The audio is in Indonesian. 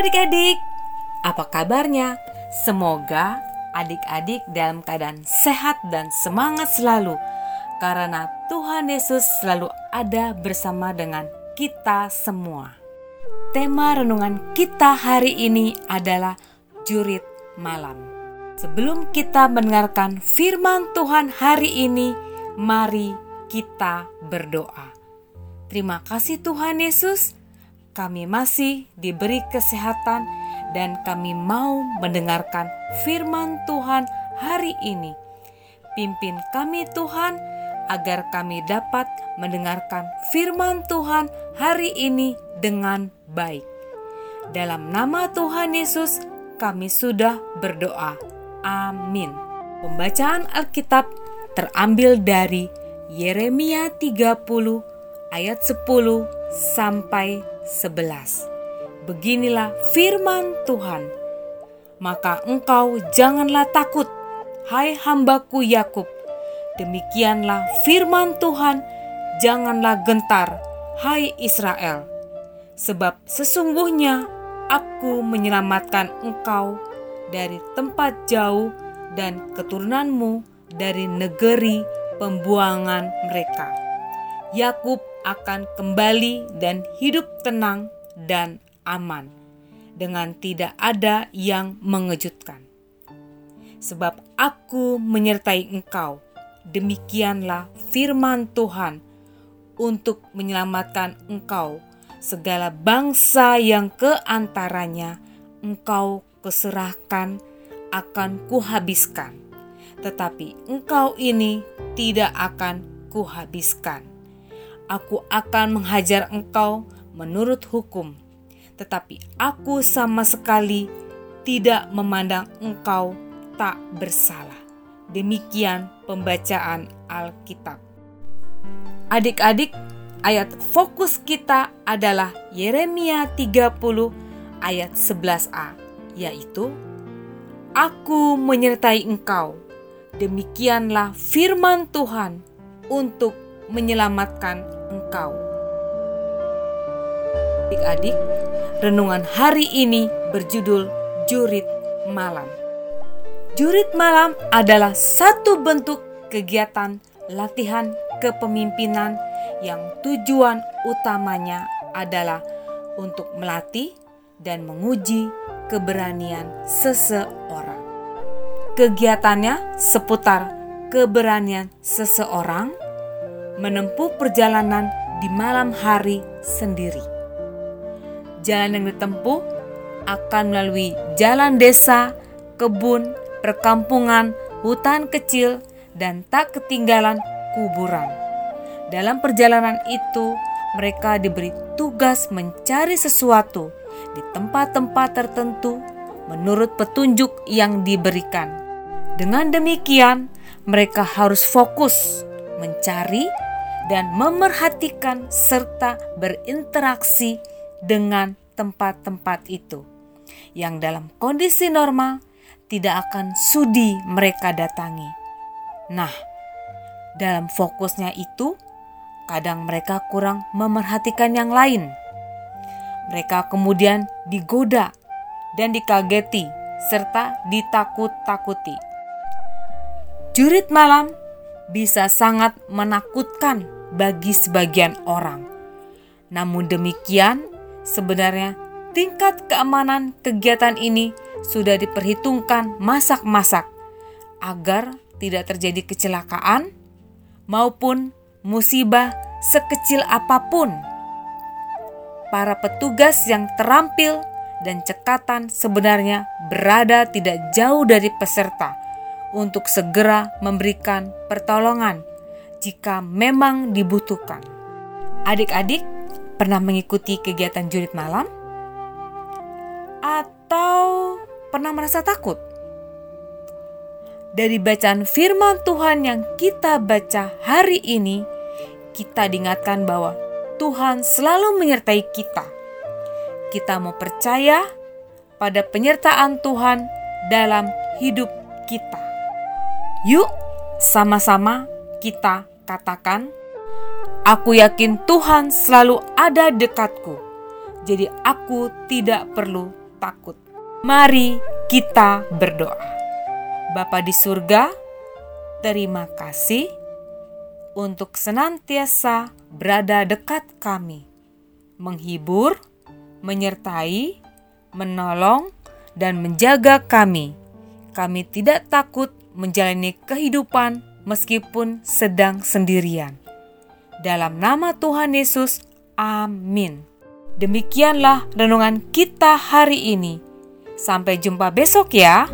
adik-adik, apa kabarnya? Semoga adik-adik dalam keadaan sehat dan semangat selalu karena Tuhan Yesus selalu ada bersama dengan kita semua. Tema renungan kita hari ini adalah jurit malam. Sebelum kita mendengarkan firman Tuhan hari ini, mari kita berdoa. Terima kasih Tuhan Yesus kami masih diberi kesehatan dan kami mau mendengarkan firman Tuhan hari ini. Pimpin kami Tuhan agar kami dapat mendengarkan firman Tuhan hari ini dengan baik. Dalam nama Tuhan Yesus kami sudah berdoa. Amin. Pembacaan Alkitab terambil dari Yeremia 30 ayat 10 sampai 11. Beginilah firman Tuhan. Maka engkau janganlah takut, hai hambaku Yakub. Demikianlah firman Tuhan, janganlah gentar, hai Israel. Sebab sesungguhnya aku menyelamatkan engkau dari tempat jauh dan keturunanmu dari negeri pembuangan mereka. Yakub akan kembali dan hidup tenang dan aman dengan tidak ada yang mengejutkan. Sebab aku menyertai engkau, demikianlah firman Tuhan untuk menyelamatkan engkau segala bangsa yang ke antaranya engkau keserahkan akan kuhabiskan. Tetapi engkau ini tidak akan kuhabiskan aku akan menghajar engkau menurut hukum, tetapi aku sama sekali tidak memandang engkau tak bersalah. Demikian pembacaan Alkitab. Adik-adik, ayat fokus kita adalah Yeremia 30 ayat 11a, yaitu Aku menyertai engkau. Demikianlah firman Tuhan untuk menyelamatkan engkau. Adik-adik, renungan hari ini berjudul Jurit Malam. Jurit malam adalah satu bentuk kegiatan latihan kepemimpinan yang tujuan utamanya adalah untuk melatih dan menguji keberanian seseorang. Kegiatannya seputar keberanian seseorang menempuh perjalanan di malam hari sendiri. Jalan yang ditempuh akan melalui jalan desa, kebun, perkampungan, hutan kecil, dan tak ketinggalan kuburan. Dalam perjalanan itu, mereka diberi tugas mencari sesuatu di tempat-tempat tertentu menurut petunjuk yang diberikan. Dengan demikian, mereka harus fokus mencari dan memerhatikan serta berinteraksi dengan tempat-tempat itu yang dalam kondisi normal tidak akan sudi mereka datangi. Nah, dalam fokusnya itu, kadang mereka kurang memerhatikan yang lain. Mereka kemudian digoda dan dikageti serta ditakut-takuti. Jurit malam bisa sangat menakutkan bagi sebagian orang. Namun demikian, sebenarnya tingkat keamanan kegiatan ini sudah diperhitungkan masak-masak agar tidak terjadi kecelakaan maupun musibah sekecil apa pun. Para petugas yang terampil dan cekatan sebenarnya berada tidak jauh dari peserta untuk segera memberikan pertolongan jika memang dibutuhkan. Adik-adik pernah mengikuti kegiatan jurit malam? Atau pernah merasa takut? Dari bacaan firman Tuhan yang kita baca hari ini, kita diingatkan bahwa Tuhan selalu menyertai kita. Kita mau percaya pada penyertaan Tuhan dalam hidup kita. Yuk, sama-sama kita katakan, "Aku yakin Tuhan selalu ada dekatku, jadi aku tidak perlu takut. Mari kita berdoa. Bapa di surga, terima kasih untuk senantiasa berada dekat kami, menghibur, menyertai, menolong, dan menjaga kami. Kami tidak takut menjalani kehidupan meskipun sedang sendirian. Dalam nama Tuhan Yesus, amin. Demikianlah renungan kita hari ini. Sampai jumpa besok, ya.